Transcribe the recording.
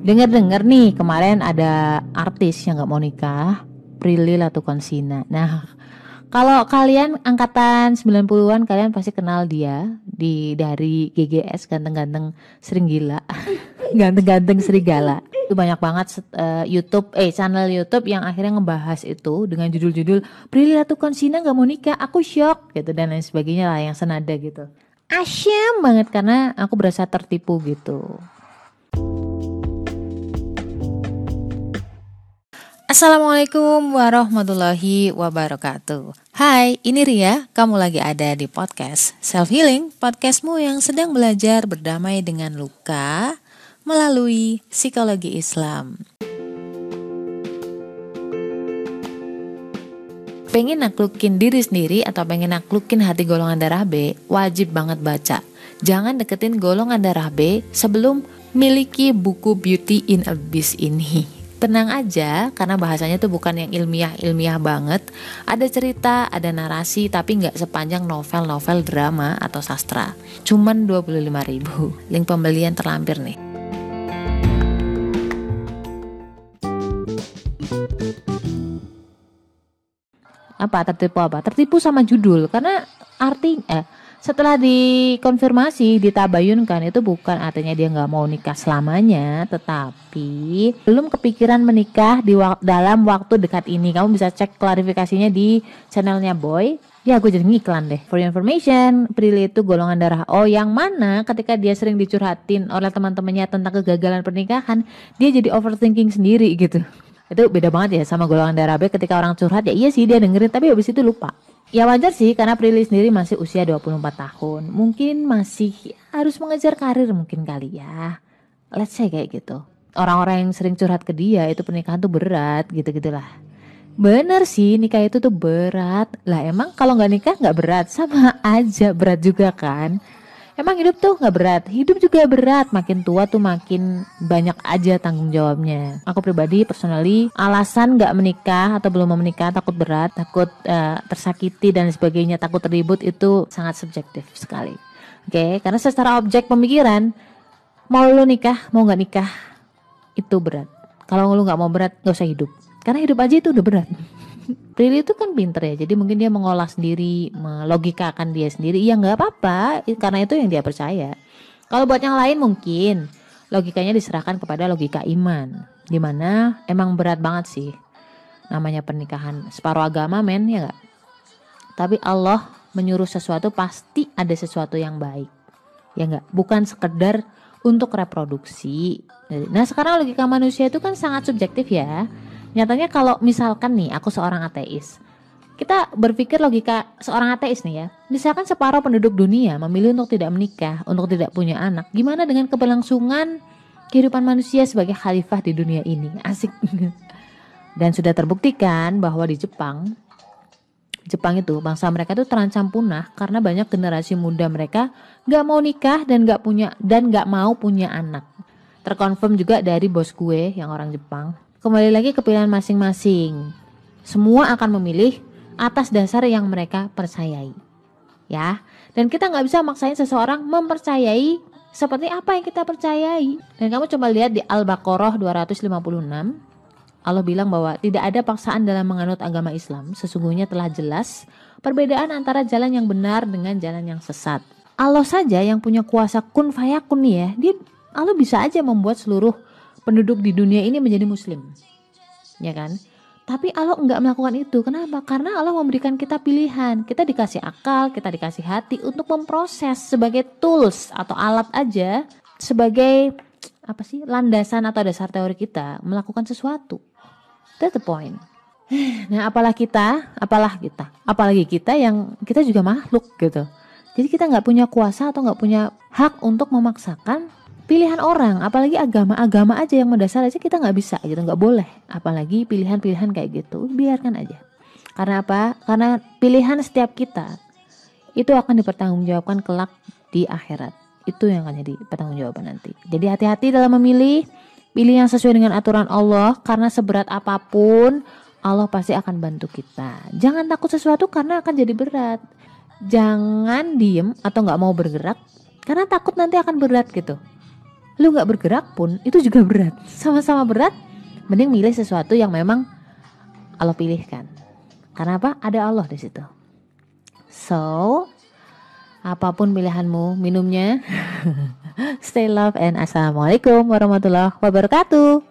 Dengar-dengar nih kemarin ada artis yang nggak mau nikah, Prilly Latukonsina. Nah, kalau kalian angkatan 90-an kalian pasti kenal dia di dari GGS ganteng-ganteng sering gila. ganteng-ganteng serigala. Itu banyak banget uh, YouTube eh channel YouTube yang akhirnya ngebahas itu dengan judul-judul Prilly Latukonsina nggak mau nikah, aku shock gitu dan lain sebagainya lah yang senada gitu. Asyam banget karena aku berasa tertipu gitu. Assalamualaikum warahmatullahi wabarakatuh. Hai, ini Ria, kamu lagi ada di podcast Self Healing Podcastmu yang sedang belajar berdamai dengan luka melalui psikologi Islam. Pengen naklukin diri sendiri atau pengen naklukin hati golongan darah B, wajib banget baca. Jangan deketin golongan darah B sebelum miliki buku Beauty in Abyss ini tenang aja karena bahasanya tuh bukan yang ilmiah-ilmiah banget. Ada cerita, ada narasi tapi nggak sepanjang novel-novel drama atau sastra. Cuman 25 ribu. Link pembelian terlampir nih. Apa tertipu apa? Tertipu sama judul karena arti eh setelah dikonfirmasi ditabayunkan itu bukan artinya dia nggak mau nikah selamanya tetapi belum kepikiran menikah di dalam waktu dekat ini. Kamu bisa cek klarifikasinya di channelnya boy. Ya gue jadi ngiklan deh. For your information Prilly itu golongan darah O Yang mana ketika dia sering dicurhatin oleh teman-temannya tentang kegagalan pernikahan Dia jadi overthinking sendiri gitu. Itu beda banget ya sama golongan darah B. Ketika orang curhat Ya iya sih dia dengerin tapi habis itu lupa Ya wajar sih karena Prilly sendiri masih usia 24 tahun. Mungkin masih harus mengejar karir mungkin kali ya. Let's say kayak gitu. Orang-orang yang sering curhat ke dia itu pernikahan tuh berat gitu-gitulah. Bener sih nikah itu tuh berat. Lah emang kalau nggak nikah nggak berat sama aja berat juga kan. Emang hidup tuh nggak berat, hidup juga berat. Makin tua tuh makin banyak aja tanggung jawabnya. Aku pribadi, personally, alasan nggak menikah atau belum mau menikah takut berat, takut uh, tersakiti dan sebagainya, takut ribut itu sangat subjektif sekali. Oke, okay? karena secara objek pemikiran, mau lu nikah, mau nggak nikah, itu berat. Kalau lu nggak mau berat, nggak usah hidup. Karena hidup aja itu udah berat. Prilly itu kan pinter ya jadi mungkin dia mengolah sendiri melogikakan dia sendiri. Ya nggak apa-apa karena itu yang dia percaya. Kalau buat yang lain mungkin logikanya diserahkan kepada logika iman di mana emang berat banget sih namanya pernikahan. Separuh agama men ya nggak? Tapi Allah menyuruh sesuatu pasti ada sesuatu yang baik ya nggak? Bukan sekedar untuk reproduksi. Nah sekarang logika manusia itu kan sangat subjektif ya Nyatanya kalau misalkan nih aku seorang ateis, kita berpikir logika seorang ateis nih ya. Misalkan separuh penduduk dunia memilih untuk tidak menikah, untuk tidak punya anak, gimana dengan keberlangsungan kehidupan manusia sebagai khalifah di dunia ini? Asik. Dan sudah terbuktikan bahwa di Jepang Jepang itu bangsa mereka itu terancam punah karena banyak generasi muda mereka nggak mau nikah dan nggak punya dan nggak mau punya anak. Terkonfirm juga dari bos gue yang orang Jepang Kembali lagi ke pilihan masing-masing. Semua akan memilih atas dasar yang mereka percayai. Ya, dan kita nggak bisa maksain seseorang mempercayai seperti apa yang kita percayai. Dan kamu coba lihat di Al-Baqarah 256. Allah bilang bahwa tidak ada paksaan dalam menganut agama Islam. Sesungguhnya telah jelas perbedaan antara jalan yang benar dengan jalan yang sesat. Allah saja yang punya kuasa kun fayakun nih ya. Dia Allah bisa aja membuat seluruh penduduk di dunia ini menjadi muslim. Ya kan? Tapi Allah enggak melakukan itu. Kenapa? Karena Allah memberikan kita pilihan. Kita dikasih akal, kita dikasih hati untuk memproses sebagai tools atau alat aja sebagai apa sih landasan atau dasar teori kita melakukan sesuatu. That's the point. Nah, apalah kita, apalah kita, apalagi kita yang kita juga makhluk gitu. Jadi kita nggak punya kuasa atau nggak punya hak untuk memaksakan pilihan orang apalagi agama-agama aja yang mendasar aja kita nggak bisa gitu nggak boleh. Apalagi pilihan-pilihan kayak gitu biarkan aja. Karena apa? Karena pilihan setiap kita itu akan dipertanggungjawabkan kelak di akhirat. Itu yang akan jadi pertanggungjawaban nanti. Jadi hati-hati dalam memilih pilih yang sesuai dengan aturan Allah karena seberat apa pun Allah pasti akan bantu kita. Jangan takut sesuatu karena akan jadi berat. Jangan diem atau nggak mau bergerak karena takut nanti akan berat gitu lu nggak bergerak pun itu juga berat. Sama-sama berat mending milih sesuatu yang memang Allah pilihkan. Karena apa? Ada Allah di situ. So apa pun pilihanmu minumnya stay love and assalamualaikum warahmatullahi wabarakatuh